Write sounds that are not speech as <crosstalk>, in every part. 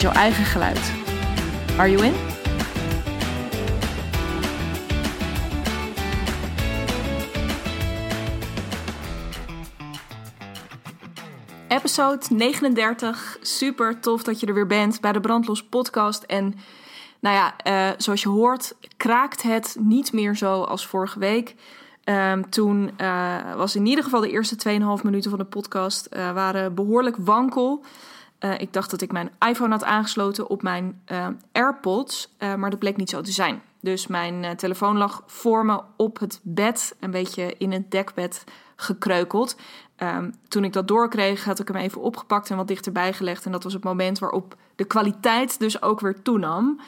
jouw eigen geluid. Are you in? Episode 39. Super tof dat je er weer bent bij de Brandlos podcast. En nou ja, uh, zoals je hoort, kraakt het niet meer zo als vorige week. Um, toen uh, was in ieder geval de eerste 2,5 minuten van de podcast uh, waren behoorlijk wankel. Ik dacht dat ik mijn iPhone had aangesloten op mijn AirPods, maar dat bleek niet zo te zijn. Dus mijn telefoon lag voor me op het bed, een beetje in het dekbed gekreukeld. Um, toen ik dat doorkreeg, had ik hem even opgepakt en wat dichterbij gelegd. En dat was het moment waarop de kwaliteit dus ook weer toenam.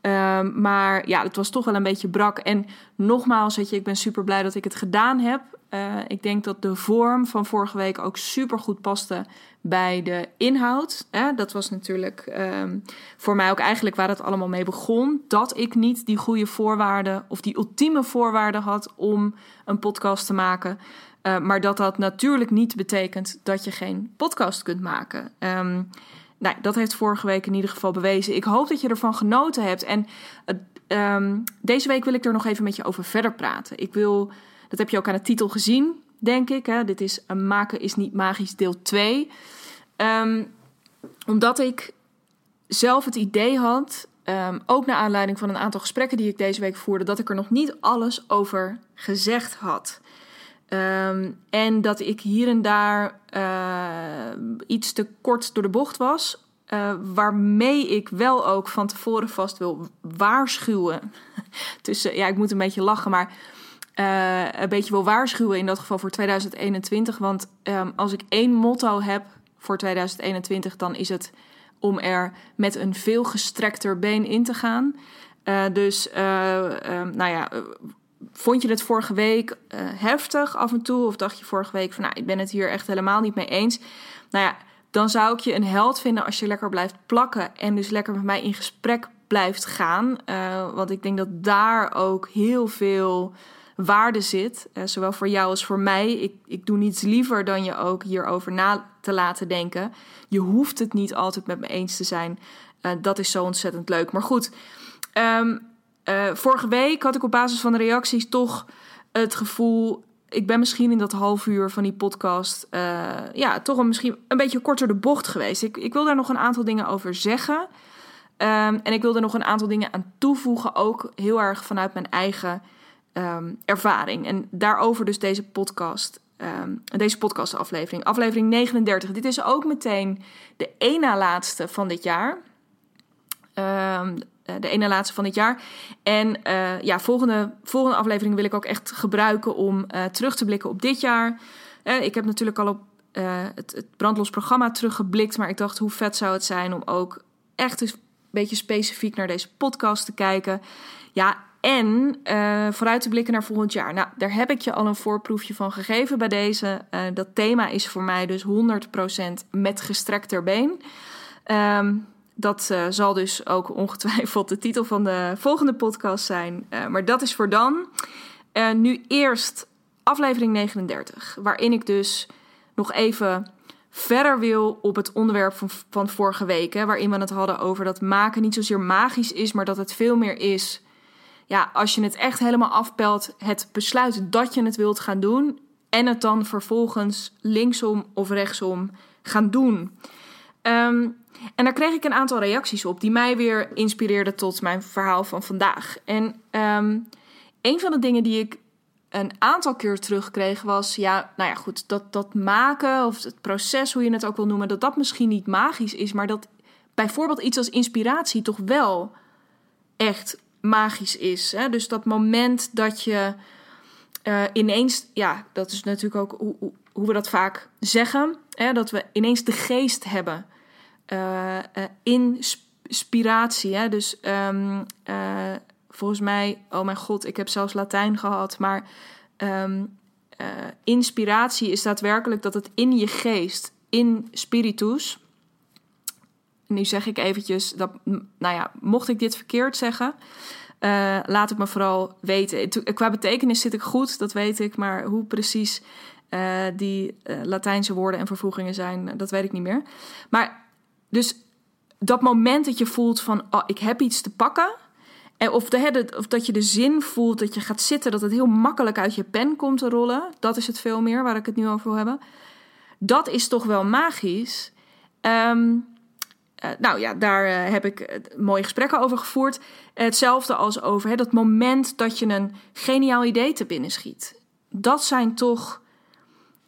Um, maar ja, het was toch wel een beetje brak. En nogmaals, weet je, ik ben super blij dat ik het gedaan heb. Uh, ik denk dat de vorm van vorige week ook super goed paste bij de inhoud. Eh, dat was natuurlijk um, voor mij ook eigenlijk waar het allemaal mee begon. Dat ik niet die goede voorwaarden of die ultieme voorwaarden had om een podcast te maken. Uh, maar dat dat natuurlijk niet betekent dat je geen podcast kunt maken. Um, nou, dat heeft vorige week in ieder geval bewezen. Ik hoop dat je ervan genoten hebt. En uh, um, deze week wil ik er nog even met je over verder praten. Ik wil, dat heb je ook aan de titel gezien, denk ik. Hè? Dit is een Maken is niet magisch deel 2. Um, ehm, omdat ik zelf het idee had, um, ook naar aanleiding van een aantal gesprekken die ik deze week voerde, dat ik er nog niet alles over gezegd had. Um, en dat ik hier en daar uh, iets te kort door de bocht was. Uh, waarmee ik wel ook van tevoren vast wil waarschuwen. <laughs> Tussen, ja, ik moet een beetje lachen, maar uh, een beetje wil waarschuwen in dat geval voor 2021. Want um, als ik één motto heb voor 2021, dan is het om er met een veel gestrekter been in te gaan. dus, um, nou ja Vond je het vorige week uh, heftig af en toe? Of dacht je vorige week van, nou, ik ben het hier echt helemaal niet mee eens? Nou ja, dan zou ik je een held vinden als je lekker blijft plakken en dus lekker met mij in gesprek blijft gaan. Uh, want ik denk dat daar ook heel veel waarde zit, uh, zowel voor jou als voor mij. Ik, ik doe niets liever dan je ook hierover na te laten denken. Je hoeft het niet altijd met me eens te zijn. Dat is zo ontzettend leuk. Maar goed, um, uh, vorige week had ik op basis van de reacties toch het gevoel. Ik ben misschien in dat half uur van die podcast. Uh, ja, toch een, misschien een beetje korter de bocht geweest. Ik, ik wil daar nog een aantal dingen over zeggen. Um, en ik wil er nog een aantal dingen aan toevoegen. Ook heel erg vanuit mijn eigen um, ervaring. En daarover dus deze podcast. Um, deze podcastaflevering. Aflevering 39. Dit is ook meteen de na laatste van dit jaar. Um, eh, de ene laatste van dit jaar. En uh, ja, volgende, volgende aflevering wil ik ook echt gebruiken om uh, terug te blikken op dit jaar. ik heb natuurlijk al op het, het brandlos programma teruggeblikt, maar ik dacht hoe vet zou het zijn om ook echt een beetje specifiek naar deze podcast te kijken. Ja, en vooruit te blikken naar volgend jaar. Nou, daar heb ik je al een voorproefje van gegeven bij deze. dat thema is voor mij dus 100% met gestrekter been. Um, dat uh, zal dus ook ongetwijfeld de titel van de volgende podcast zijn. Uh, maar dat is voor dan. Uh, nu eerst aflevering 39, waarin ik dus nog even verder wil op het onderwerp van, van vorige week. Hè, waarin we het hadden over dat maken niet zozeer magisch is, maar dat het veel meer is. Ja, als je het echt helemaal afpelt, het besluit dat je het wilt gaan doen. En het dan vervolgens linksom of rechtsom gaan doen. Um, en daar kreeg ik een aantal reacties op die mij weer inspireerden tot mijn verhaal van vandaag. En um, een van de dingen die ik een aantal keer terugkreeg was: ja, nou ja, goed, dat, dat maken of het proces, hoe je het ook wil noemen, dat dat misschien niet magisch is, maar dat bijvoorbeeld iets als inspiratie toch wel echt magisch is. Hè? Dus dat moment dat je uh, ineens, ja, dat is natuurlijk ook hoe, hoe, hoe we dat vaak zeggen, hè? dat we ineens de geest hebben uh, uh, inspiratie. Hè? Dus ehm, eh, volgens mij, oh mijn god, ik heb zelfs Latijn gehad, maar ehm, eh, inspiratie is daadwerkelijk dat het in je geest, in spiritus. Nu zeg ik eventjes dat, nou ja, mocht ik dit verkeerd zeggen, laat het me vooral weten. Qua betekenis zit ik goed, dat weet ik, maar hoe precies die Latijnse woorden en vervoegingen zijn, dat weet ik niet meer. Maar dus dat moment dat je voelt van, oh, ik heb iets te pakken. En of, de, of dat je de zin voelt dat je gaat zitten, dat het heel makkelijk uit je pen komt te rollen. Dat is het veel meer waar ik het nu over wil hebben. Dat is toch wel magisch. Um, nou ja, daar uh, heb ik uh, mooie gesprekken over gevoerd. Hetzelfde als over hè, dat moment dat je een geniaal idee te binnen schiet. Dat zijn toch,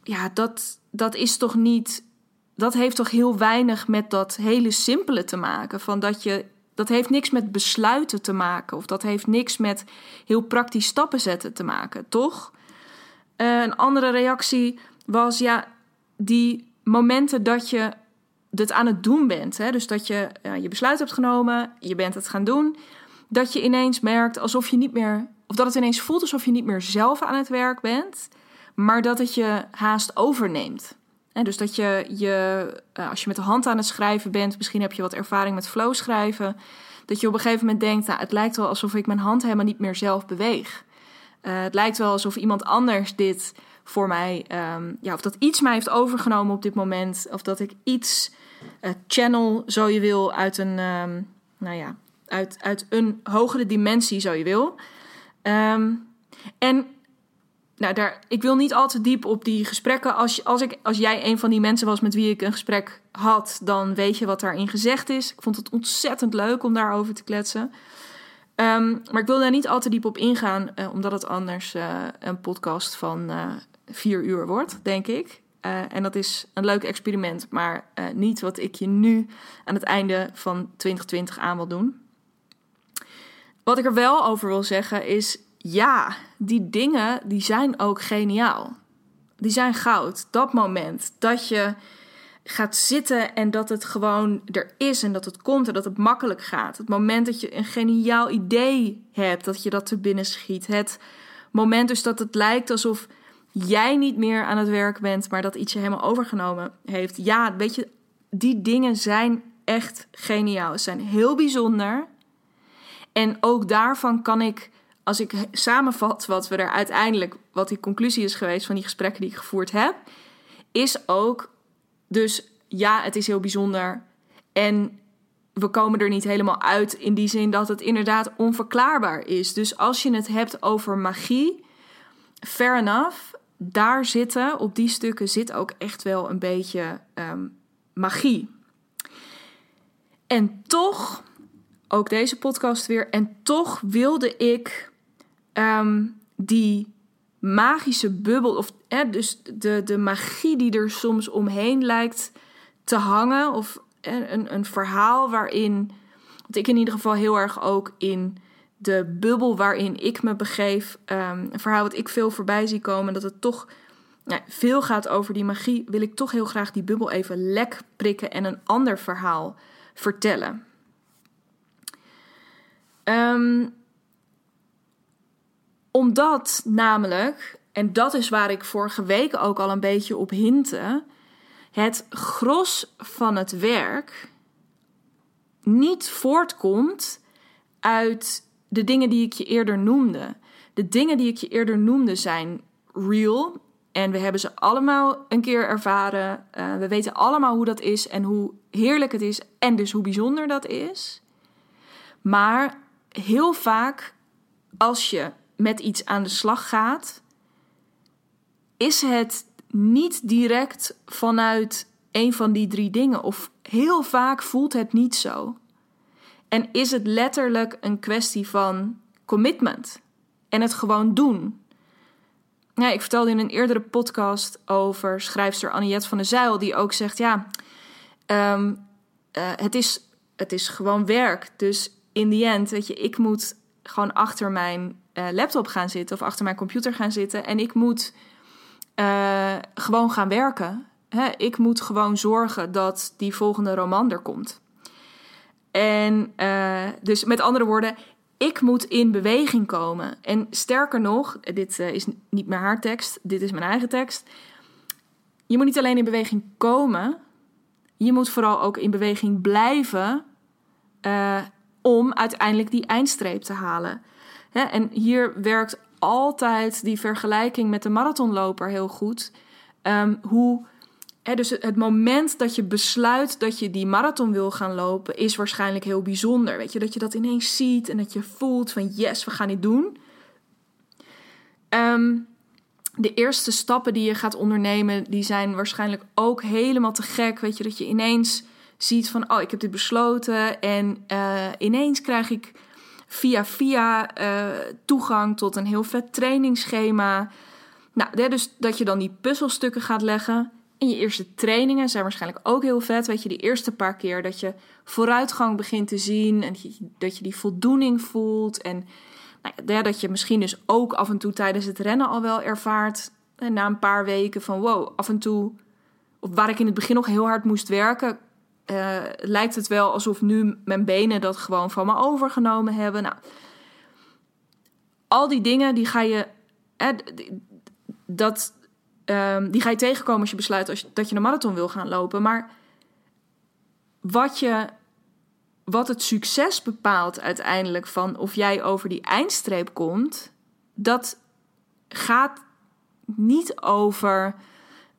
ja, dat, dat is toch niet dat heeft toch heel weinig met dat hele simpele te maken. Van dat, je, dat heeft niks met besluiten te maken. Of dat heeft niks met heel praktisch stappen zetten te maken, toch? Uh, een andere reactie was ja, die momenten dat je het aan het doen bent. Hè? Dus dat je je besluit hebt genomen, je bent het gaan doen. Dat je ineens merkt alsof je niet meer. Of dat het ineens voelt alsof je niet meer zelf aan het werk bent. Maar dat het je haast overneemt. En dus dat je, je uh, als je met de hand aan het schrijven bent, misschien heb je wat ervaring met flow schrijven, dat je op een gegeven moment denkt, nou, het lijkt wel alsof ik mijn hand helemaal niet meer zelf beweeg. Uh, het lijkt wel alsof iemand anders dit voor mij, um, ja, of dat iets mij heeft overgenomen op dit moment, of dat ik iets uh, channel, zo je wil, uit een, um, nou ja, uit, uit een hogere dimensie, zo je wil. Um, en nou, daar, ik wil niet al te diep op die gesprekken. Als, als, ik, als jij een van die mensen was met wie ik een gesprek had, dan weet je wat daarin gezegd is. Ik vond het ontzettend leuk om daarover te kletsen. Um, maar ik wil daar niet al te diep op ingaan, uh, omdat het anders uh, een podcast van uh, vier uur wordt, denk ik. en dat is een leuk experiment, maar niet wat ik je nu aan het einde van 2020 aan wil doen. Wat ik er wel over wil zeggen is ja, die dingen die zijn ook geniaal. Die zijn goud. Dat moment dat je gaat zitten en dat het gewoon er is en dat het komt en dat het makkelijk gaat. Het moment dat je een geniaal idee hebt, dat je dat te binnen schiet. Het moment dus dat het lijkt alsof jij niet meer aan het werk bent, maar dat iets je helemaal overgenomen heeft. Ja, weet je, die dingen zijn echt geniaal. Ze zijn heel bijzonder. En ook daarvan kan ik als ik samenvat wat we er uiteindelijk, wat die conclusie is geweest van die gesprekken die ik gevoerd heb, is ook dus ja, het is heel bijzonder. En we komen er niet helemaal uit in die zin dat het inderdaad onverklaarbaar is. Dus als je het hebt over magie, fair enough, daar zitten, op die stukken zit ook echt wel een beetje um, magie. En toch, ook deze podcast weer, en toch wilde ik um, die magische bubbel, of dus de, de magie die er soms omheen lijkt te hangen, of een, een verhaal waarin, wat ik in ieder geval heel erg ook in de bubbel waarin ik me begeef, um, een verhaal wat ik veel voorbij zie komen, dat het toch veel gaat over die magie, wil ik toch heel graag die bubbel even lek prikken en een ander verhaal vertellen. Um, omdat namelijk, en dat is waar ik vorige week ook al een beetje op hintte, het gros van het werk niet voortkomt uit de dingen die ik je eerder noemde. De dingen die ik je eerder noemde zijn real en we hebben ze allemaal een keer ervaren. Uh, we weten allemaal hoe dat is en hoe heerlijk het is en dus hoe bijzonder dat is. Maar heel vaak als je met iets aan de slag gaat, is het niet direct vanuit een van die drie dingen. Of heel vaak voelt het niet zo. En is het letterlijk een kwestie van commitment en het gewoon doen. Ja, ik vertelde in een eerdere podcast over schrijfster Anniette van der Zijl, die ook zegt: Ja, um, uh, het, is, het is gewoon werk. Dus in die end, weet je, ik moet gewoon achter mijn uh, laptop gaan zitten of achter mijn computer gaan zitten en ik moet uh, gewoon gaan werken. Hè? Ik moet gewoon zorgen dat die volgende roman er komt. En uh, dus met andere woorden, ik moet in beweging komen. En sterker nog, dit is niet meer haar tekst, dit is mijn eigen tekst. Je moet niet alleen in beweging komen, je moet vooral ook in beweging blijven om uiteindelijk die eindstreep te halen. Hè? En hier werkt altijd die vergelijking met de marathonloper heel goed. Um, hoe dus het moment dat je besluit dat je die marathon wil gaan lopen, is waarschijnlijk heel bijzonder. Weet je, dat je dat ineens ziet en dat je voelt van yes, we gaan dit doen. Ehm, de eerste stappen die je gaat ondernemen, die zijn waarschijnlijk ook helemaal te gek. Weet je, dat je ineens ziet van, oh, ik heb dit besloten en uh, ineens krijg ik via via uh, toegang tot een heel vet trainingsschema. Nou, dus dat je dan die puzzelstukken gaat leggen. En je eerste trainingen zijn waarschijnlijk ook heel vet. Weet je, die eerste paar keer dat je vooruitgang begint te zien. En dat je die voldoening voelt. En nou ja, dat je misschien dus ook af en toe tijdens het rennen al wel ervaart. En na een paar weken van wow, af en toe. Of waar ik in het begin nog heel hard moest werken. Uh, lijkt het wel alsof nu mijn benen dat gewoon van me overgenomen hebben. Nou, al die dingen die ga je. dat, Um, die ga je tegenkomen als je besluit als dat je een marathon wil gaan lopen. Maar wat, je, wat het succes bepaalt uiteindelijk van of jij over die eindstreep komt, dat gaat niet over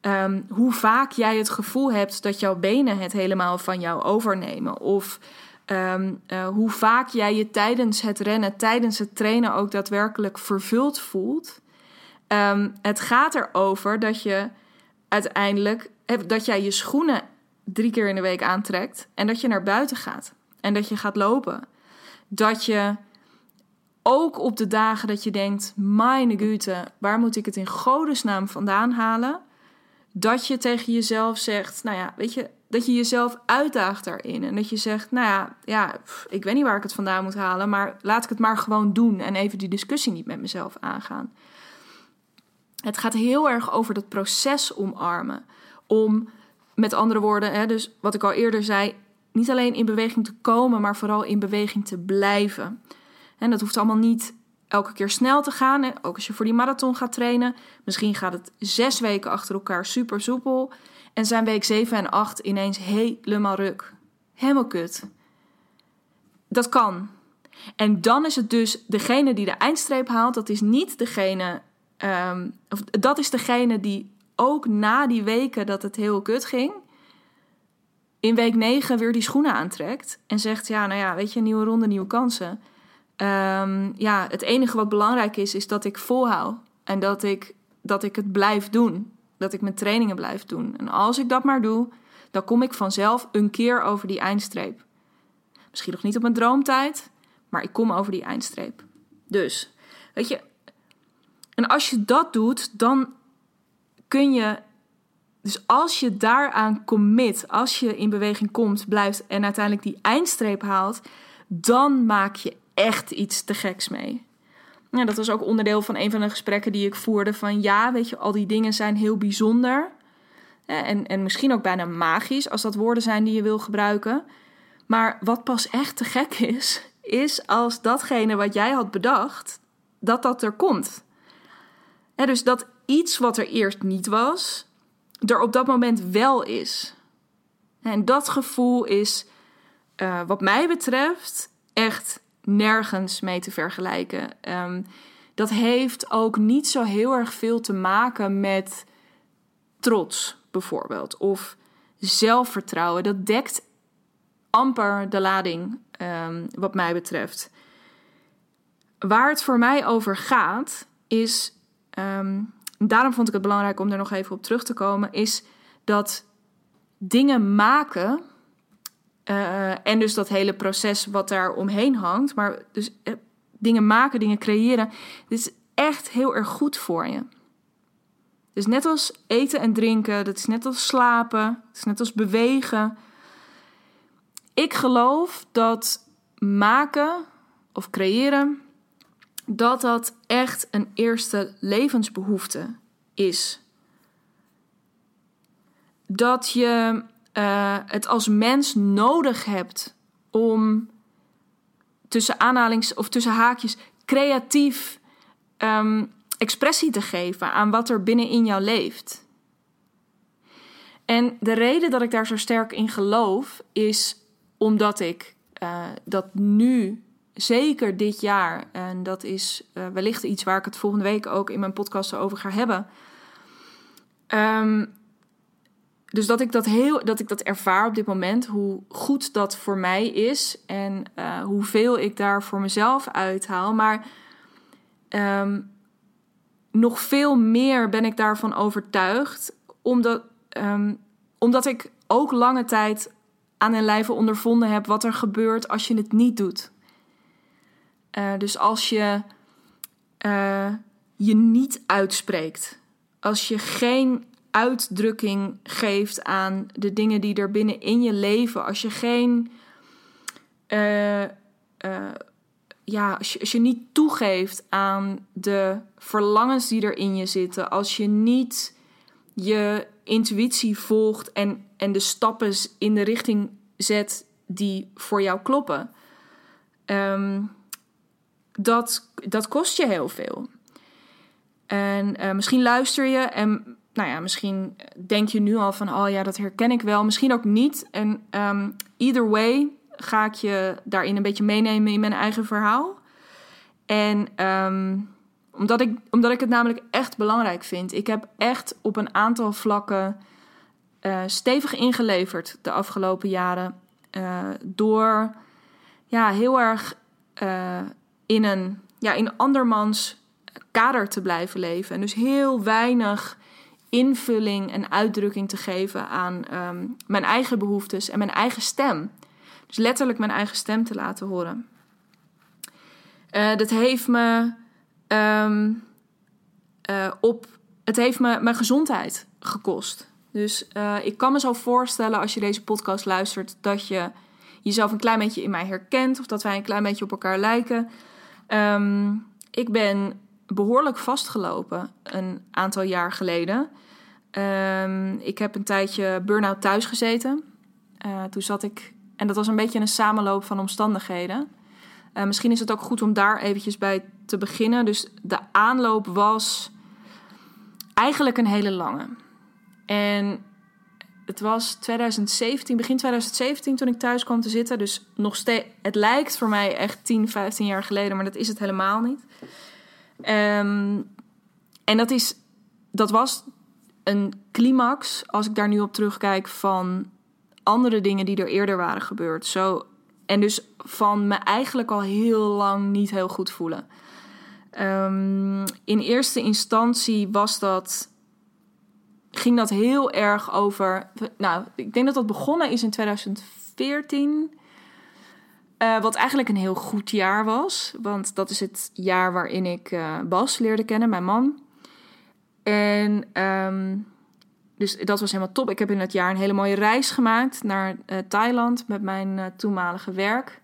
um, hoe vaak jij het gevoel hebt dat jouw benen het helemaal van jou overnemen. Of um, uh, hoe vaak jij je tijdens het rennen, tijdens het trainen ook daadwerkelijk vervuld voelt. Um, het gaat erover dat je uiteindelijk dat jij je schoenen drie keer in de week aantrekt en dat je naar buiten gaat en dat je gaat lopen. Dat je ook op de dagen dat je denkt: Meine Güte, waar moet ik het in godesnaam vandaan halen? Dat je tegen jezelf zegt: Nou ja, weet je, dat je jezelf uitdaagt daarin. En dat je zegt: Nou ja, ja ik weet niet waar ik het vandaan moet halen, maar laat ik het maar gewoon doen en even die discussie niet met mezelf aangaan. Het gaat heel erg over dat proces omarmen. Om, met andere woorden, hè, dus wat ik al eerder zei, niet alleen in beweging te komen, maar vooral in beweging te blijven. En dat hoeft allemaal niet elke keer snel te gaan. Ook als je voor die marathon gaat trainen. Misschien gaat het zes weken achter elkaar super soepel. En zijn week 7 en 8 ineens helemaal ruk. Helemaal kut. Dat kan. En dan is het dus degene die de eindstreep haalt. Dat is niet degene Um, of, dat is degene die ook na die weken dat het heel kut ging, in week 9 weer die schoenen aantrekt en zegt: Ja, nou ja, weet je, nieuwe ronde, nieuwe kansen. Um, ja, het enige wat belangrijk is, is dat ik volhoud en dat ik, dat ik het blijf doen. Dat ik mijn trainingen blijf doen. En als ik dat maar doe, dan kom ik vanzelf een keer over die eindstreep. Misschien nog niet op mijn droomtijd, maar ik kom over die eindstreep. Dus, weet je, en als je dat doet, dan kun je. Dus als je daaraan commit, als je in beweging komt, blijft en uiteindelijk die eindstreep haalt, dan maak je echt iets te geks mee. Ja, dat was ook onderdeel van een van de gesprekken die ik voerde. Van ja, weet je, al die dingen zijn heel bijzonder. En, en misschien ook bijna magisch, als dat woorden zijn die je wil gebruiken. Maar wat pas echt te gek is, is als datgene wat jij had bedacht, dat dat er komt dus dat iets wat er eerst niet was, er op dat moment wel is. En dat gevoel is, uh, wat mij betreft, echt nergens mee te vergelijken. Um, dat heeft ook niet zo heel erg veel te maken met trots, bijvoorbeeld, of zelfvertrouwen. Dat dekt amper de lading, um, wat mij betreft. Waar het voor mij over gaat, is um, daarom vond ik het belangrijk om er nog even op terug te komen, is dat dingen maken. Uh, en dus dat hele proces wat daar omheen hangt. Maar dus uh, dingen maken, dingen creëren. Dit is echt heel erg goed voor je. Dus net als eten en drinken, dat is net als slapen, dat is net als bewegen. Ik geloof dat maken of creëren dat dat echt een eerste levensbehoefte is. Dat je uh, het als mens nodig hebt om tussen aanhalings of tussen haakjes creatief ehm, expressie te geven aan wat er binnenin jou leeft. En de reden dat ik daar zo sterk in geloof is omdat ik uh, dat nu, zeker dit jaar, en dat is uh, wellicht iets waar ik het volgende week ook in mijn podcast over ga hebben. Um, dus dat ik dat heel, dat ik dat ervaar op dit moment, hoe goed dat voor mij is en uh, hoeveel ik daar voor mezelf uithaal. Maar um, nog veel meer ben ik daarvan overtuigd, omdat, um, omdat ik ook lange tijd aan een lijve ondervonden heb wat er gebeurt als je het niet doet. Uh, dus als je uh, je niet uitspreekt, als je geen uitdrukking geeft aan de dingen die er binnen in je leven. Als je geen. Uh, uh, ja, als je, als je niet toegeeft aan de verlangens die er in je zitten. Als je niet je intuïtie volgt en, en de stappen in de richting zet die voor jou kloppen. Um, dat, dat kost je heel veel. En uh, misschien luister je en nou ja, misschien denk je nu al van, oh ja, dat herken ik wel. Misschien ook niet. En um, either way ga ik je daarin een beetje meenemen in mijn eigen verhaal. En um, omdat, ik, omdat ik het namelijk echt belangrijk vind. Ik heb echt op een aantal vlakken uh, stevig ingeleverd de afgelopen jaren. Uh, door ja, heel erg uh, in een ja, in andermans kader te blijven leven. En dus heel weinig invulling en uitdrukking te geven aan um, mijn eigen behoeftes en mijn eigen stem. Dus letterlijk mijn eigen stem te laten horen. Uh, dat heeft me um, uh, op. Het heeft me mijn gezondheid gekost. Dus uh, ik kan me zo voorstellen als je deze podcast luistert dat je jezelf een klein beetje in mij herkent of dat wij een klein beetje op elkaar lijken. Um, ik ben behoorlijk vastgelopen een aantal jaar geleden. Um, ik heb een tijdje burn-out thuis gezeten. Uh, toen zat ik, en dat was een beetje een samenloop van omstandigheden. Uh, misschien is het ook goed om daar eventjes bij te beginnen. Dus de aanloop was eigenlijk een hele lange. En het was 2017, begin 2017 toen ik thuis kwam te zitten. Dus nog steeds, het lijkt voor mij echt 10, 15 jaar geleden, maar dat is het helemaal niet. Um, en dat, is, dat was een climax, als ik daar nu op terugkijk, van andere dingen die er eerder waren gebeurd. Zo, en dus van me eigenlijk al heel lang niet heel goed voelen. Um, in eerste instantie was dat, ging dat heel erg over. Nou, ik denk dat dat begonnen is in 2014. Uh, wat eigenlijk een heel goed jaar was. Want dat is het jaar waarin ik uh, Bas leerde kennen, mijn man. En um, dus dat was helemaal top. Ik heb in dat jaar een hele mooie reis gemaakt naar uh, Thailand met mijn toenmalige werk.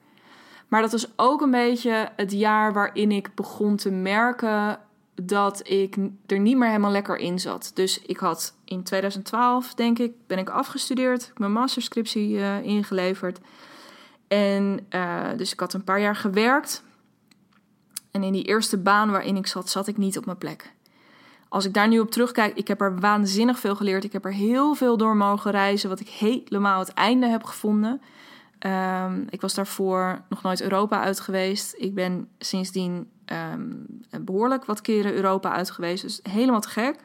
Maar dat was ook een beetje het jaar waarin ik begon te merken dat ik er niet meer helemaal lekker in zat. Dus ik had in 2012, denk ik, ben ik afgestudeerd, mijn masterscriptie ingeleverd. En dus ik had een paar jaar gewerkt. En in die eerste baan waarin ik zat, zat ik niet op mijn plek als ik daar nu op terugkijk, ik heb er waanzinnig veel geleerd. Ik heb er heel veel door mogen reizen, wat ik helemaal het einde heb gevonden. Um, ik was daarvoor nog nooit Europa uit geweest. Ik ben sindsdien um, behoorlijk wat keren Europa uit geweest. Dus helemaal te gek.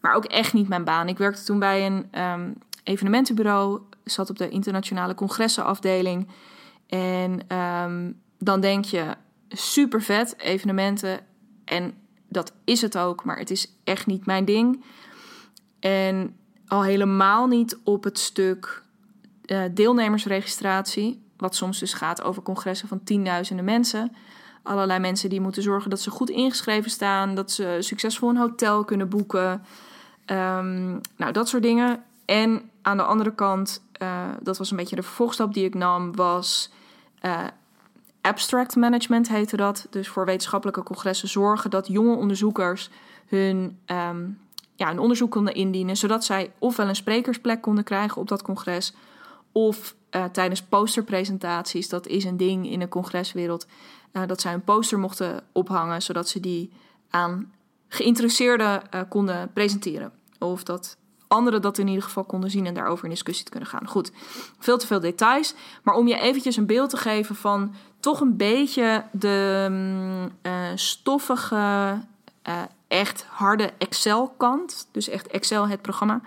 Maar ook echt niet mijn baan. Ik werkte toen bij een um, evenementenbureau. Zat op de internationale congressenafdeling. En dan denk je, super vet, evenementen. En dat is het ook, maar het is echt niet mijn ding. En al helemaal niet op het stuk uh, deelnemersregistratie, wat soms dus gaat over congressen van tienduizenden mensen. Allerlei mensen die moeten zorgen dat ze goed ingeschreven staan, dat ze succesvol een hotel kunnen boeken. Um, nou, dat soort dingen. En aan de andere kant, uh, dat was een beetje de vervolgstap die ik nam, was uh, abstract management heette dat. Dus voor wetenschappelijke congressen zorgen dat jonge onderzoekers hun, um, ja, een onderzoek konden indienen, zodat zij ofwel een sprekersplek konden krijgen op dat congres, of uh, tijdens posterpresentaties. Dat is een ding in de congreswereld. Dat zij een poster mochten ophangen, zodat ze die aan geïnteresseerden konden presenteren. Of dat anderen dat in ieder geval konden zien en daarover in discussie te kunnen gaan. Goed, veel te veel details. Maar om je eventjes een beeld te geven van toch een beetje de um, stoffige, echt harde Excel-kant. Dus echt Excel, het programma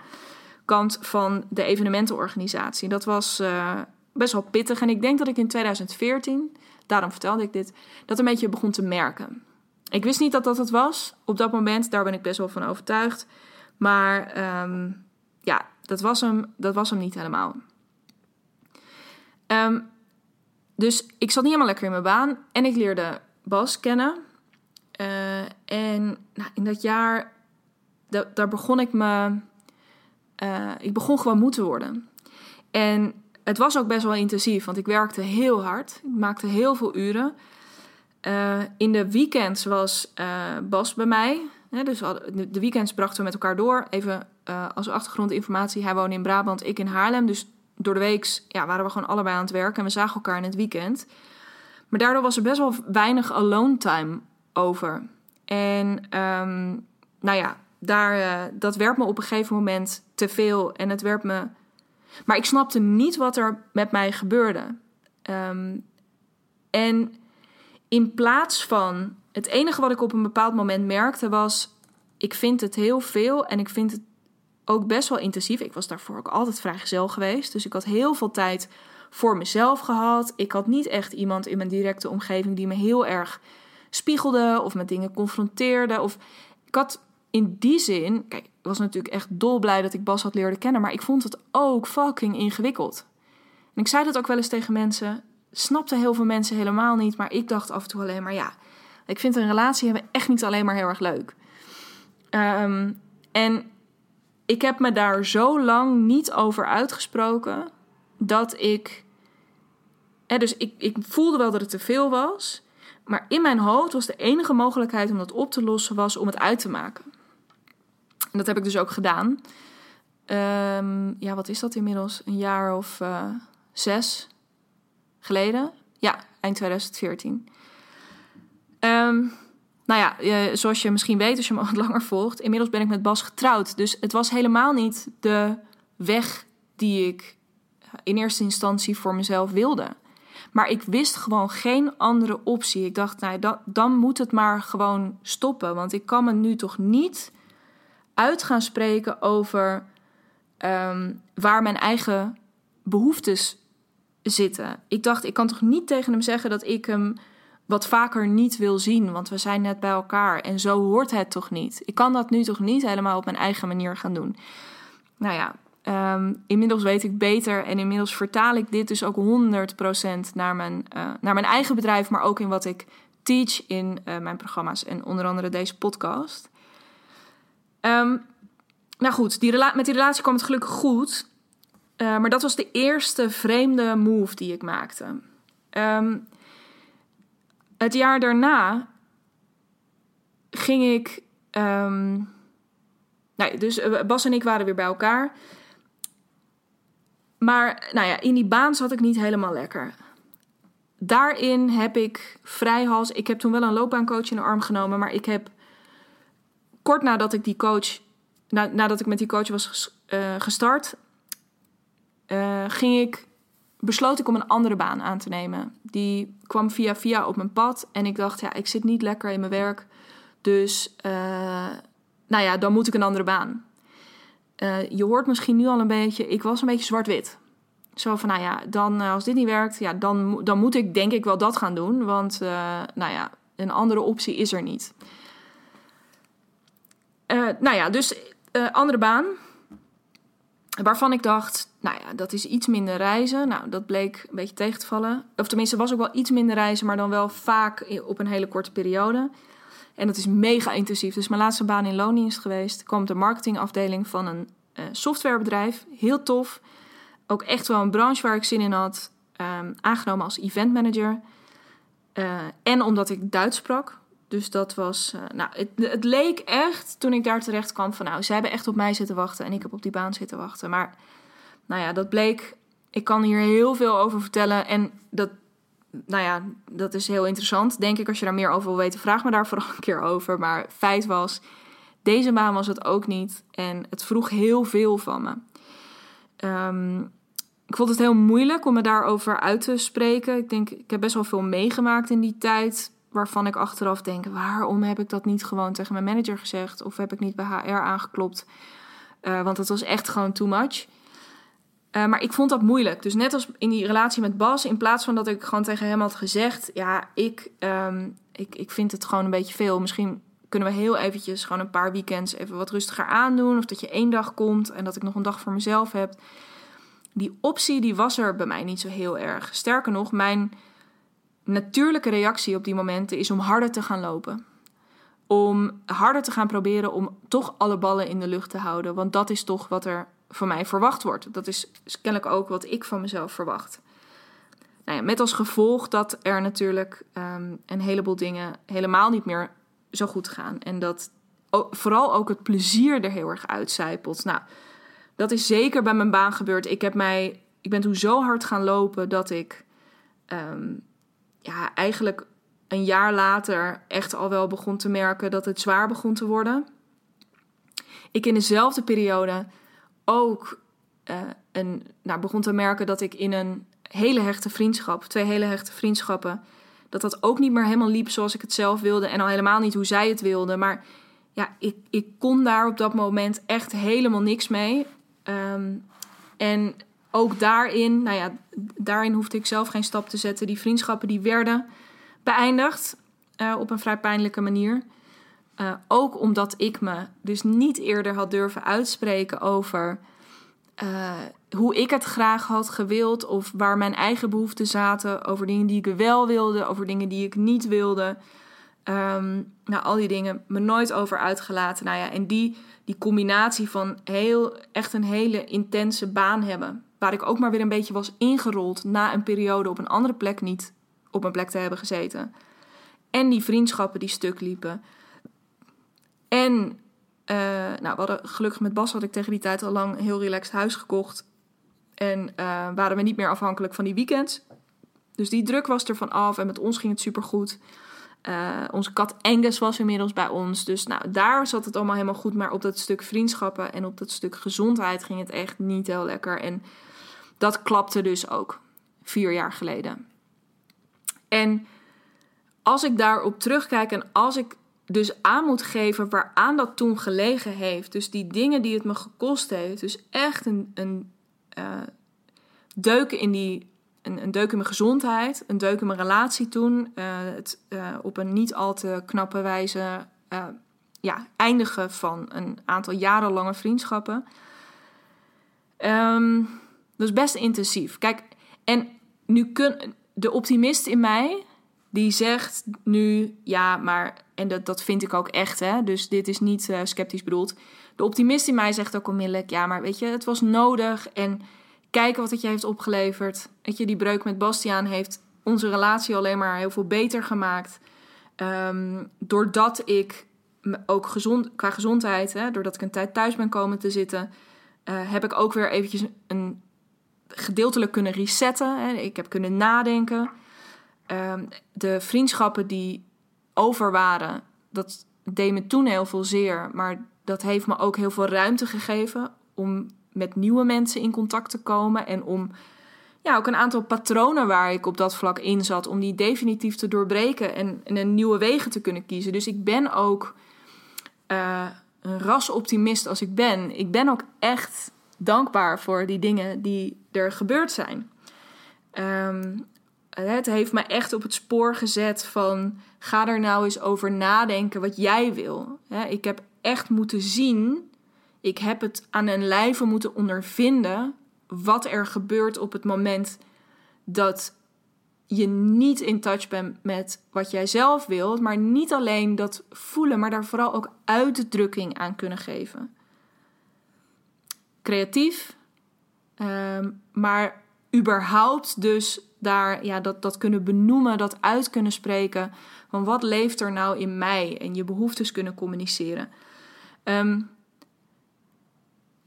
kant van de evenementenorganisatie. Dat was uh, best wel pittig. En ik denk dat ik in 2014, daarom vertelde ik dit, dat een beetje begon te merken. Ik wist niet dat dat het was op dat moment. Daar ben ik best wel van overtuigd. Maar um, ja, dat was, hem, dat was hem niet helemaal. Um, dus ik zat niet helemaal lekker in mijn baan. En ik leerde Bas kennen. Uh, en nou, in dat jaar, daar begon ik me uh, ik begon gewoon moe te worden. En het was ook best wel intensief, want ik werkte heel hard. Ik maakte heel veel uren. Uh, in de weekends was Bas bij mij. Dus de weekends brachten we met elkaar door. Even als achtergrondinformatie. Hij woonde in Brabant, ik in Haarlem. Dus door de week ja, waren we gewoon allebei aan het werken. En we zagen elkaar in het weekend. Maar daardoor was er best wel weinig alone time over. En um, nou ja, daar, uh, dat werd me op een gegeven moment te veel. En het werd me. Maar ik snapte niet wat er met mij gebeurde. Um, en in plaats van. Het enige wat ik op een bepaald moment merkte was. Ik vind het heel veel en ik vind het ook best wel intensief. Ik was daarvoor ook altijd vrijgezel geweest. Dus ik had heel veel tijd voor mezelf gehad. Ik had niet echt iemand in mijn directe omgeving die me heel erg spiegelde of met dingen confronteerde. Of ik had in die zin, kijk, ik was natuurlijk echt dolblij dat ik Bas had leren kennen, maar ik vond het ook fucking ingewikkeld. En ik zei dat ook wel eens tegen mensen, snapte heel veel mensen helemaal niet, maar ik dacht af en toe alleen maar ja, ik vind een relatie hebben echt niet alleen maar heel erg leuk. Um, en ik heb me daar zo lang niet over uitgesproken dat ik. Hè, dus ik, ik voelde wel dat het te veel was. Maar in mijn hoofd was de enige mogelijkheid om dat op te lossen was om het uit te maken. En dat heb ik dus ook gedaan. Um, ja, wat is dat inmiddels? Een jaar of uh, zes geleden? Ja, eind 2014. Ehm, nou ja, zoals je misschien weet als je me <laughs> wat langer volgt, inmiddels ben ik met Bas getrouwd. Dus het was helemaal niet de weg die ik in eerste instantie voor mezelf wilde. Maar ik wist gewoon geen andere optie. Ik dacht, nou, dan, dan moet het maar gewoon stoppen. Want ik kan me nu toch niet uit gaan spreken over um, waar mijn eigen behoeftes zitten. Ik dacht, ik kan toch niet tegen hem zeggen dat ik hem wat vaker niet wil zien, want we zijn net bij elkaar en zo hoort het toch niet. Ik kan dat nu toch niet helemaal op mijn eigen manier gaan doen. Nou ja, um, inmiddels weet ik beter en inmiddels vertaal ik dit dus ook 100% naar mijn, uh, naar mijn eigen bedrijf, maar ook in wat ik teach in uh, mijn programma's en onder andere deze podcast. Um, nou goed, die met die relatie kwam het gelukkig goed. Uh, maar dat was de eerste vreemde move die ik maakte. Um, het jaar daarna ging ik. Um, nou, dus eh, Bas en ik waren weer bij elkaar. Maar nou ja, in die baan zat ik niet helemaal lekker. Daarin heb ik vrijhals. Ik heb toen wel een loopbaancoach in de arm genomen, maar ik heb kort nadat ik die coach, nadat ik met die coach was uh, gestart, uh, ging ik, besloot ik om een andere baan aan te nemen. Die kwam via via op mijn pad en ik dacht, ja, ik zit niet lekker in mijn werk, dus uh, nou ja, dan moet ik een andere baan. je hoort misschien nu al een beetje, ik was een beetje zwart-wit. Zo van, nou ja, dan als dit niet werkt, ja, dan, dan moet ik denk ik wel dat gaan doen. Want, nou ja, een andere optie is er niet. Nou ja, dus andere baan. Waarvan ik dacht, nou ja, dat is iets minder reizen. Nou, dat bleek een beetje tegen te vallen. Of tenminste, was ook wel iets minder reizen, maar dan wel vaak op een hele korte periode. En dat is mega intensief. Dus mijn laatste baan in loondienst geweest. kwam de marketingafdeling van een uh, softwarebedrijf. Heel tof. Ook echt wel een branche waar ik zin in had. Um, aangenomen als event manager. Uh, en omdat ik Duits sprak. Dus dat was. Uh, nou, het, het, leek echt toen ik daar terecht kwam van. Nou, ze hebben echt op mij zitten wachten en ik heb op die baan zitten wachten. Maar nou ja, dat bleek ik kan hier heel veel over vertellen. En dat, nou ja, dat is heel interessant. Denk ik, als je daar meer over wil weten, vraag me daar vooral een keer over. Maar feit was, deze baan was het ook niet. En het vroeg heel veel van me. Um, ik vond het heel moeilijk om me daarover uit te spreken. Ik denk, ik heb best wel veel meegemaakt in die tijd. Waarvan ik achteraf denk: waarom heb ik dat niet gewoon tegen mijn manager gezegd? Of heb ik niet bij HR aangeklopt? Uh, want het was echt gewoon too much. Uh, maar ik vond dat moeilijk. Dus net als in die relatie met Bas, in plaats van dat ik gewoon tegen hem had gezegd: Ja, ik, um, ik, ik vind het gewoon een beetje veel. Misschien kunnen we heel eventjes gewoon een paar weekends even wat rustiger aandoen. Of dat je één dag komt en dat ik nog een dag voor mezelf heb die optie die was er bij mij niet zo heel erg. Sterker nog, mijn natuurlijke reactie op die momenten is om harder te gaan lopen. Om harder te gaan proberen om toch alle ballen in de lucht te houden. Want dat is toch wat er van mij verwacht wordt. Dat is kennelijk ook wat ik van mezelf verwacht. Nou ja, met als gevolg dat er natuurlijk um, een heleboel dingen helemaal niet meer zo goed gaan. En dat vooral ook het plezier er heel erg uitcijpelt. Nou, dat is zeker bij mijn baan gebeurd. Ik, heb mij, ik ben toen zo hard gaan lopen dat ik ehm, ja, eigenlijk een jaar later echt al wel begon te merken dat het zwaar begon te worden. Ik in dezelfde periode ook uh, een, nou, begon te merken dat ik in een hele hechte vriendschap, twee hele hechte vriendschappen, dat dat ook niet meer helemaal liep zoals ik het zelf wilde en al helemaal niet hoe zij het wilde. Maar ja, ik, ik kon daar op dat moment echt helemaal niks mee. Um, en ook daarin, nou ja, daarin hoefde ik zelf geen stap te zetten. Die vriendschappen die werden beëindigd uh, op een vrij pijnlijke manier. Uh, ook omdat ik me dus niet eerder had durven uitspreken over uh, hoe ik het graag had gewild. Of waar mijn eigen behoeften zaten. Over dingen die ik wel wilde, over dingen die ik niet wilde. Um, nou, al die dingen me nooit over uitgelaten. Nou ja, en die die combinatie van heel, echt een hele intense baan hebben. Waar ik ook maar weer een beetje was ingerold na een periode op een andere plek niet op mijn plek te hebben gezeten. En die vriendschappen die stuk liepen. En uh, nou, we hadden, gelukkig met Bas had ik tegen die tijd al lang een heel relaxed huis gekocht. En uh, waren we niet meer afhankelijk van die weekends. Dus die druk was er van af en met ons ging het supergoed. goed. Uh, onze kat Angus was inmiddels bij ons. Dus nou, daar zat het allemaal helemaal goed. Maar op dat stuk vriendschappen en op dat stuk gezondheid ging het echt niet heel lekker. En dat klapte dus ook vier jaar geleden. En als ik daarop terugkijk en als ik dus aan moet geven waaraan dat toen gelegen heeft. Dus die dingen die het me gekost heeft. Dus echt een, een uh, deuk in die een, een deuk in mijn gezondheid, een deuk in mijn relatie toen. Uh, het uh, op een niet al te knappe wijze ja, eindigen van een aantal jarenlange vriendschappen. Um, dat is best intensief. Kijk, en nu kun de optimist in mij, die zegt nu, ja, maar, en dat, dat vind ik ook echt, hè, dus dit is niet sceptisch bedoeld. De optimist in mij zegt ook onmiddellijk, ja, maar weet je, het was nodig en kijken wat het je heeft opgeleverd. Weet je, die breuk met Bastiaan heeft onze relatie alleen maar heel veel beter gemaakt. Um, doordat ik ook gezond, qua gezondheid, hè, doordat ik een tijd thuis ben komen te zitten, uh, heb ik ook weer eventjes een gedeeltelijk kunnen resetten. Hè. Ik heb kunnen nadenken. Um, de vriendschappen die over waren, dat deed me toen heel veel zeer. Maar dat heeft me ook heel veel ruimte gegeven om met nieuwe mensen in contact te komen en om ja, ook een aantal patronen waar ik op dat vlak in zat, om die definitief te doorbreken en, en een nieuwe wegen te kunnen kiezen. Dus ik ben ook uh, een rasoptimist als ik ben. Ik ben ook echt dankbaar voor die dingen die er gebeurd zijn. Um, het heeft me echt op het spoor gezet van ga er nou eens over nadenken wat jij wil. Ik heb echt moeten zien ik heb het aan een lijve moeten ondervinden wat er gebeurt op het moment dat je niet in touch bent met wat jij zelf wilt, maar niet alleen dat voelen, maar daar vooral ook uitdrukking aan kunnen geven. Creatief, um, maar überhaupt dus daar ja, dat, dat kunnen benoemen, dat uit kunnen spreken van wat leeft er nou in mij en je behoeftes kunnen communiceren. Um,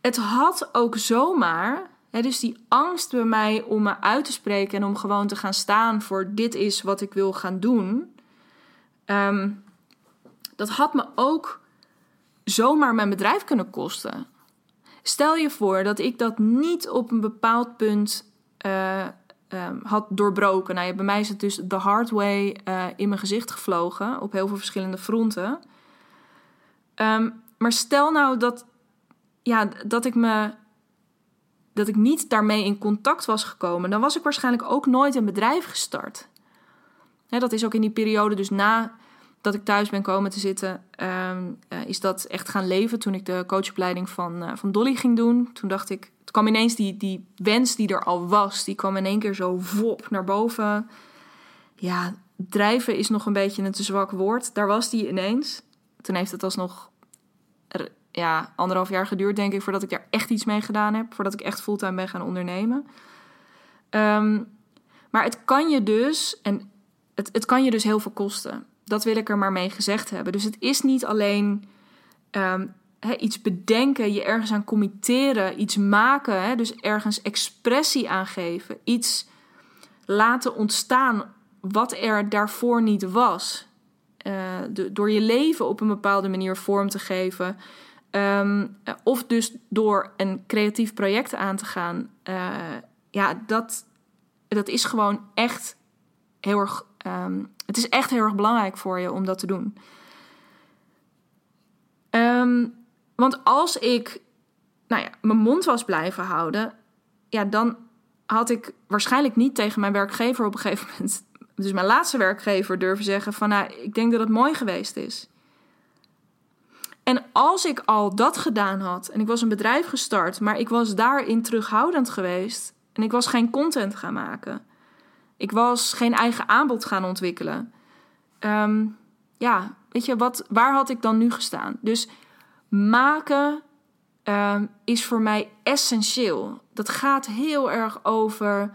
het had ook zomaar, dus die angst bij mij om me uit te spreken en om gewoon te gaan staan voor dit is wat ik wil gaan doen. Ehm, dat had me ook zomaar mijn bedrijf kunnen kosten. Stel je voor dat ik dat niet op een bepaald punt uh, had doorbroken. Nou, bij mij is het dus de hard way uh, in mijn gezicht gevlogen op heel veel verschillende fronten. Um, maar stel nou dat, ja, dat ik me dat ik niet daarmee in contact was gekomen, dan was ik waarschijnlijk ook nooit een bedrijf gestart. dat is ook in die periode, dus na dat ik thuis ben komen te zitten, ehm, eh, is dat echt gaan leven. Toen ik de coachopleiding van, uh, van Dolly ging doen, toen dacht ik, het kwam ineens die, die wens die er al was, die kwam in één keer zo vop naar boven. Ja, drijven is nog een beetje een te zwak woord. Daar was die ineens. Toen heeft het alsnog ja, anderhalf jaar geduurd, denk ik, voordat ik daar echt iets mee gedaan heb. Voordat ik echt fulltime ben gaan ondernemen. Ehm, maar het kan je dus, en het, het kan je dus heel veel kosten. Dat wil ik er maar mee gezegd hebben. Dus het is niet alleen um, iets bedenken, je ergens aan committeren, iets maken, dus ergens expressie aangeven, iets laten ontstaan wat er daarvoor niet was. Uh, door je leven op een bepaalde manier vorm te geven. Ehm, of dus door een creatief project aan te gaan. Uh, ja, dat, dat is gewoon echt heel erg. Um, het is echt heel erg belangrijk voor je om dat te doen. Um, want als ik nou ja, mijn mond was blijven houden, ja, dan had ik waarschijnlijk niet tegen mijn werkgever op een gegeven moment, dus mijn laatste werkgever, durven zeggen van, nou, ik denk dat het mooi geweest is. En als ik al dat gedaan had en ik was een bedrijf gestart, maar ik was daarin terughoudend geweest en ik was geen content gaan maken, ik was geen eigen aanbod gaan ontwikkelen. Ehm, ja, weet je, wat, waar had ik dan nu gestaan? Dus maken ehm, is voor mij essentieel. Dat gaat heel erg over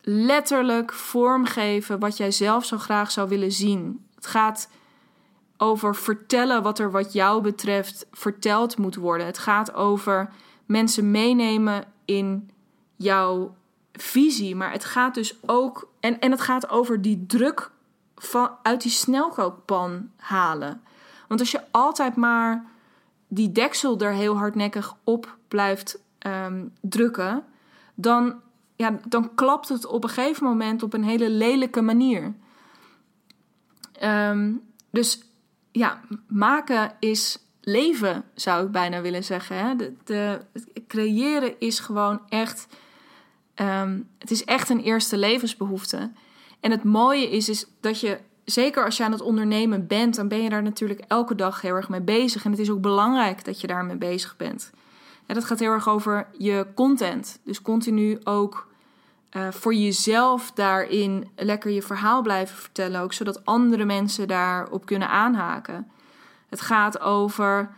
letterlijk vormgeven wat jij zelf zo graag zou willen zien. Het gaat over vertellen wat er wat jou betreft verteld moet worden. Het gaat over mensen meenemen in jouw visie. Maar het gaat dus ook. En, en het gaat over die druk van, uit die snelkookpan halen. Want als je altijd maar die deksel er heel hardnekkig op blijft ehm, drukken, dan, ja, dan klapt het op een gegeven moment op een hele lelijke manier. Ehm, dus ja, maken is leven, zou ik bijna willen zeggen. Hè? De, creëren is gewoon echt. Ehm, het is echt een eerste levensbehoefte. En het mooie is, is dat je, zeker als je aan het ondernemen bent, dan ben je daar natuurlijk elke dag heel erg mee bezig. En het is ook belangrijk dat je daarmee bezig bent. En dat gaat heel erg over je content. Dus continu ook uh, voor jezelf daarin lekker je verhaal blijven vertellen, ook zodat andere mensen daarop kunnen aanhaken. Het gaat over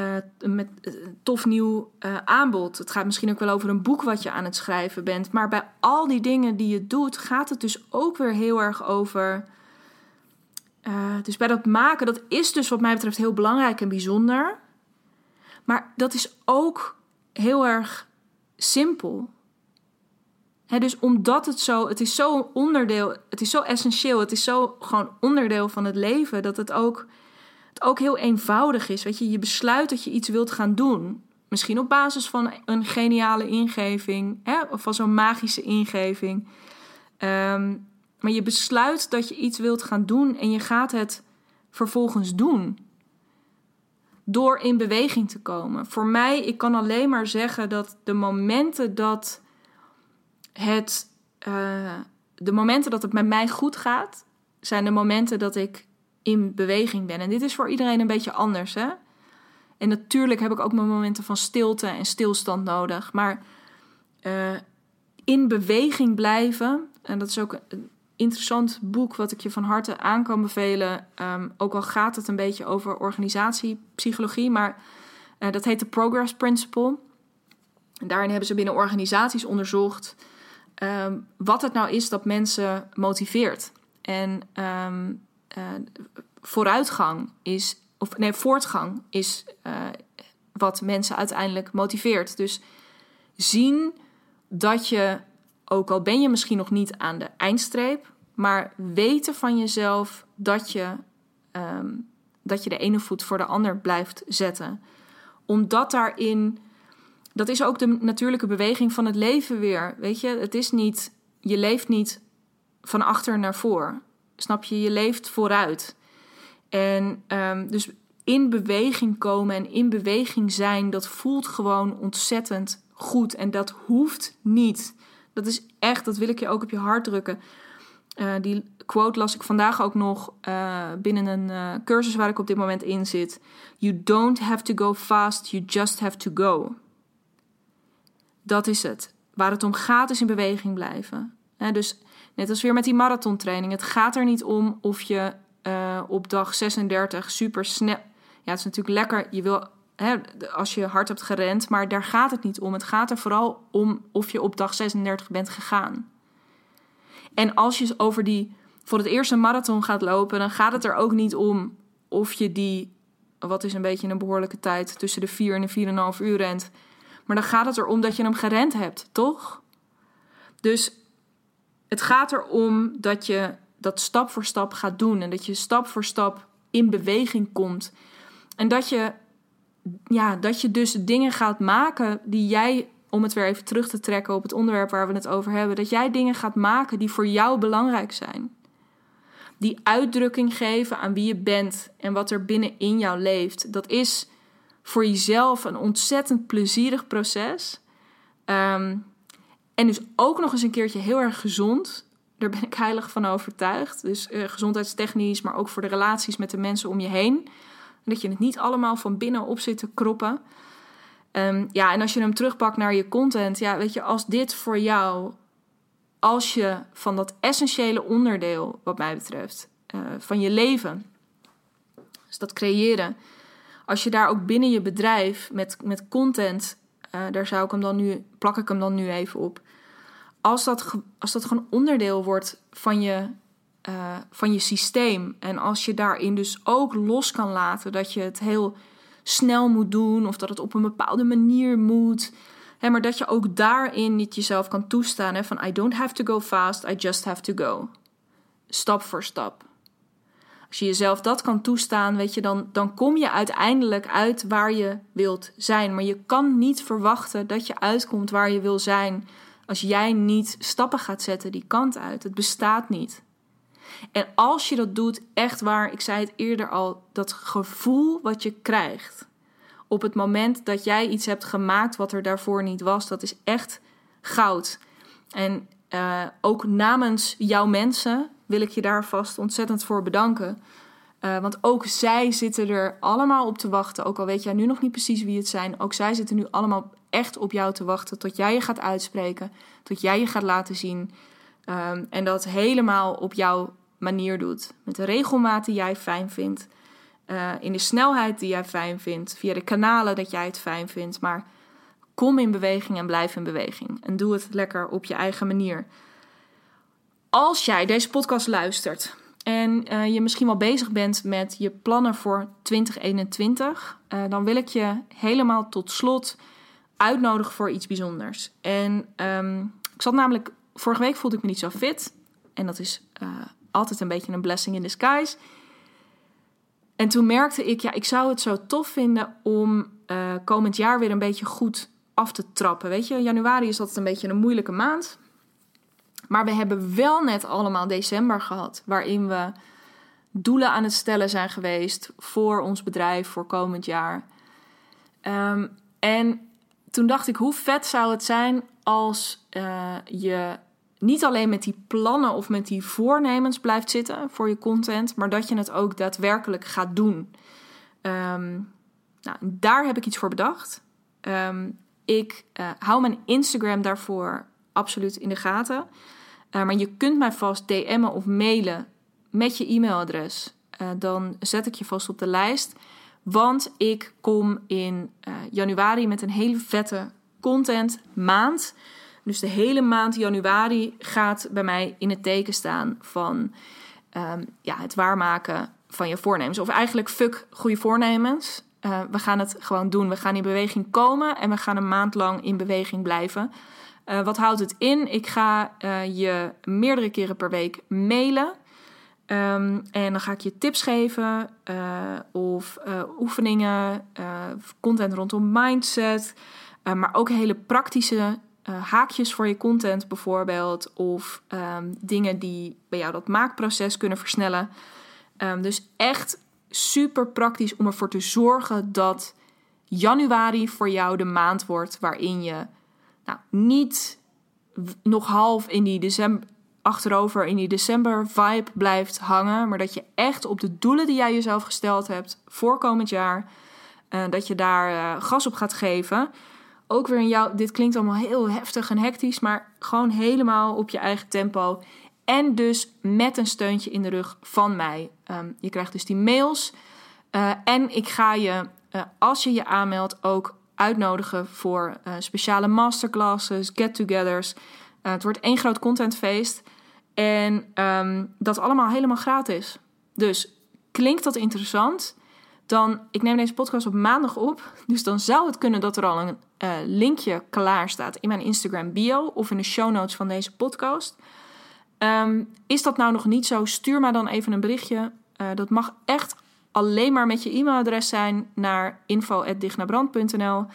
uh, met uh, tof nieuw aanbod. Het gaat misschien ook wel over een boek wat je aan het schrijven bent. Maar bij al die dingen die je doet, gaat het dus ook weer heel erg over. dus bij dat maken, dat is dus wat mij betreft heel belangrijk en bijzonder. Maar dat is ook heel erg simpel dus omdat het zo, het is zo onderdeel, het is zo essentieel, het is zo gewoon onderdeel van het leven, dat het ook, het ook heel eenvoudig is. Weet je, je besluit dat je iets wilt gaan doen. Misschien op basis van een geniale ingeving, hè, of van zo'n magische ingeving. Ehm, maar je besluit dat je iets wilt gaan doen en je gaat het vervolgens doen. Door in beweging te komen. Voor mij, ik kan alleen maar zeggen dat de momenten dat het, uh, de momenten dat het met mij goed gaat, zijn de momenten dat ik in beweging ben. En dit is voor iedereen een beetje anders. Hè? En natuurlijk heb ik ook mijn momenten van stilte en stilstand nodig. Maar uh, in beweging blijven, en dat is ook een interessant boek wat ik je van harte aan kan bevelen. Um, ook al gaat het een beetje over organisatiepsychologie, maar uh, dat heet de Progress Principle. En daarin hebben ze binnen organisaties onderzocht um, wat het nou is dat mensen motiveert. En um, uh, vooruitgang is, of nee, voortgang is uh, wat mensen uiteindelijk motiveert. Dus zien dat je, ook al ben je misschien nog niet aan de eindstreep, maar weten van jezelf dat je, ehm, dat je de ene voet voor de ander blijft zetten. Omdat daarin, dat is ook de natuurlijke beweging van het leven weer. Weet je, het is niet, je leeft niet van achter naar voor. Snap je? Je leeft vooruit. En um, dus in beweging komen en in beweging zijn, dat voelt gewoon ontzettend goed. En dat hoeft niet. Dat is echt, dat wil ik je ook op je hart drukken. Uh, die quote las ik vandaag ook nog uh, binnen een uh, cursus waar ik op dit moment in zit. You don't have to go fast, you just have to go. Dat is het. Waar het om gaat is in beweging blijven. dus net als weer met die marathontraining. Het gaat er niet om of je op dag 36 super snel ja, het is natuurlijk lekker. Je wil, als je hard hebt gerend, maar daar gaat het niet om. Het gaat er vooral om of je op dag 36 bent gegaan. En als je over die voor het eerste marathon gaat lopen, dan gaat het er ook niet om of je die, wat is een beetje een behoorlijke tijd, tussen de 4 en de 4,5 uur rent. Maar dan gaat het erom dat je hem gerend hebt, toch? Dus het gaat erom dat je dat stap voor stap gaat doen en dat je stap voor stap in beweging komt. En dat je, ja, dat je dus dingen gaat maken die jij, om het weer even terug te trekken op het onderwerp waar we het over hebben, dat jij dingen gaat maken die voor jou belangrijk zijn. Die uitdrukking geven aan wie je bent en wat er binnenin jou leeft. Dat is voor jezelf een ontzettend plezierig proces. Ehm, en dus ook nog eens een keertje heel erg gezond. Daar ben ik heilig van overtuigd. Dus uh, gezondheidstechnisch, maar ook voor de relaties met de mensen om je heen dat je het niet allemaal van binnen op zit te kroppen. Um, ja, en als je hem terugpakt naar je content, ja, weet je, als dit voor jou, als je van dat essentiële onderdeel, wat mij betreft, uh, van je leven, dus dat creëren, als je daar ook binnen je bedrijf met, met content, uh, daar zou ik hem dan nu, plak ik hem dan nu even op. Als dat, als dat gewoon onderdeel wordt van je uh, van je systeem. En als je daarin dus ook los kan laten dat je het heel snel moet doen of dat het op een bepaalde manier moet. Hè, maar dat je ook daarin niet jezelf kan toestaan. Hè, van I don't have to go fast, I just have to go. Stap voor stap. Als je jezelf dat kan toestaan, weet je, dan, dan kom je uiteindelijk uit waar je wilt zijn. Maar je kan niet verwachten dat je uitkomt waar je wil zijn als jij niet stappen gaat zetten die kant uit. Het bestaat niet. En als je dat doet, echt waar, ik zei het eerder al, dat gevoel wat je krijgt op het moment dat jij iets hebt gemaakt wat er daarvoor niet was, dat is echt goud. En uh, ook namens jouw mensen wil ik je daar vast ontzettend voor bedanken. Uh, want ook zij zitten er allemaal op te wachten. Ook al weet jij nu nog niet precies wie het zijn. Ook zij zitten nu allemaal echt op jou te wachten. Tot jij je gaat uitspreken. Tot jij je gaat laten zien. Um, en dat helemaal op jouw manier doet. Met de regelmaat die jij fijn vindt. Uh, in de snelheid die jij fijn vindt. Via de kanalen dat jij het fijn vindt. Maar kom in beweging en blijf in beweging. En doe het lekker op je eigen manier. Als jij deze podcast luistert en uh, je misschien wel bezig bent met je plannen voor 2021, uh, eh, dan wil ik je helemaal tot slot uitnodigen voor iets bijzonders. En um, ik zat namelijk, vorige week voelde ik me niet zo fit. En dat is uh, altijd een beetje een blessing in disguise. En toen merkte ik, ja, ik zou het zo tof vinden om uh, komend jaar weer een beetje goed af te trappen. Weet je, januari is altijd een beetje een moeilijke maand. Maar we hebben wel net allemaal december gehad, waarin we doelen aan het stellen zijn geweest voor ons bedrijf voor komend jaar. Um, en toen dacht ik, hoe vet zou het zijn als uh, je niet alleen met die plannen of met die voornemens blijft zitten voor je content, maar dat je het ook daadwerkelijk gaat doen. Um, nou, daar heb ik iets voor bedacht. Um, ik uh, hou mijn Instagram daarvoor absoluut in de gaten. Uh, maar je kunt mij vast DM'en of mailen met je e-mailadres. Dan zet ik je vast op de lijst. Want ik kom in januari met een hele vette content maand. Dus de hele maand januari gaat bij mij in het teken staan van um, ja, het waarmaken van je voornemens. Of eigenlijk fuck goede voornemens. uh, we gaan het gewoon doen. We gaan in beweging komen en we gaan een maand lang in beweging blijven. Uh, wat houdt het in? Ik ga je meerdere keren per week mailen. Um, en dan ga ik je tips geven of oefeningen, content rondom mindset, maar ook hele praktische haakjes voor je content bijvoorbeeld. Of um, dingen die bij jou dat maakproces kunnen versnellen. Um, dus echt super praktisch om ervoor te zorgen dat januari voor jou de maand wordt waarin je nou, niet nog half in die december, achterover in die december vibe blijft hangen, maar dat je echt op de doelen die jij jezelf gesteld hebt voor komend jaar, uh, dat je daar uh, gas op gaat geven. Ook weer in jou, dit klinkt allemaal heel heftig en hectisch, maar gewoon helemaal op je eigen tempo. En dus met een steuntje in de rug van mij. Um, je krijgt dus die mails. Uh, en ik ga je, als je je aanmeldt, ook uitnodigen voor speciale masterclasses, get-togethers. Het wordt één groot contentfeest. En um, dat allemaal helemaal gratis. Dus klinkt dat interessant? Dan, ik neem deze podcast op maandag op. Dus dan zou het kunnen dat er al een linkje klaar staat in mijn Instagram bio of in de show notes van deze podcast. Um, is dat nou nog niet zo? Stuur maar dan even een berichtje. Uh, dat mag echt alleen maar met je e-mailadres zijn naar info.dignabrand.nl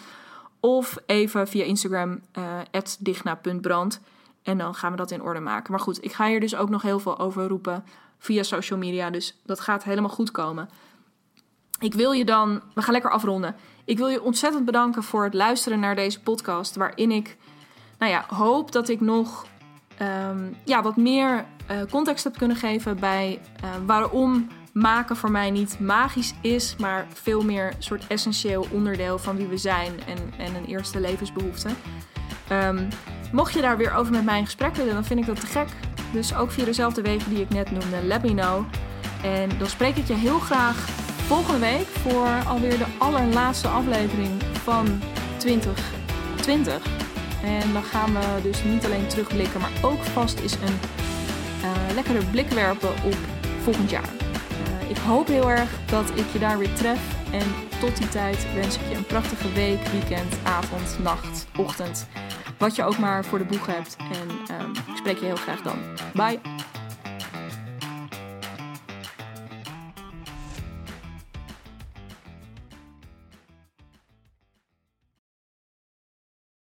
of even via Instagram uh, digna.brand. En dan gaan we dat in orde maken. Maar goed, ik ga hier dus ook nog heel veel over roepen via social media. Dus dat gaat helemaal goed komen. Ik wil je dan, we gaan lekker afronden. Ik wil je ontzettend bedanken voor het luisteren naar deze podcast. Waarin ik, nou ja, hoop dat ik nog um, ja, wat meer uh, context heb kunnen geven bij uh, waarom maken voor mij niet magisch is, maar veel meer een soort essentieel onderdeel van wie we zijn en, en een eerste levensbehoefte. Um, mocht je daar weer over met mij in gesprek willen, dan vind ik dat te gek. Dus ook via dezelfde wegen die ik net noemde, let me know. En dan spreek ik je heel graag volgende week voor alweer de allerlaatste aflevering van 2020. En dan gaan we dus niet alleen terugblikken, maar ook vast is een uh, lekkere blik werpen op volgend jaar. Uh, ik hoop heel erg dat ik je daar weer tref. En tot die tijd wens ik je een prachtige week, weekend, avond, nacht, ochtend. Wat je ook maar voor de boeg hebt. En uh, ik spreek je heel graag dan. Bye!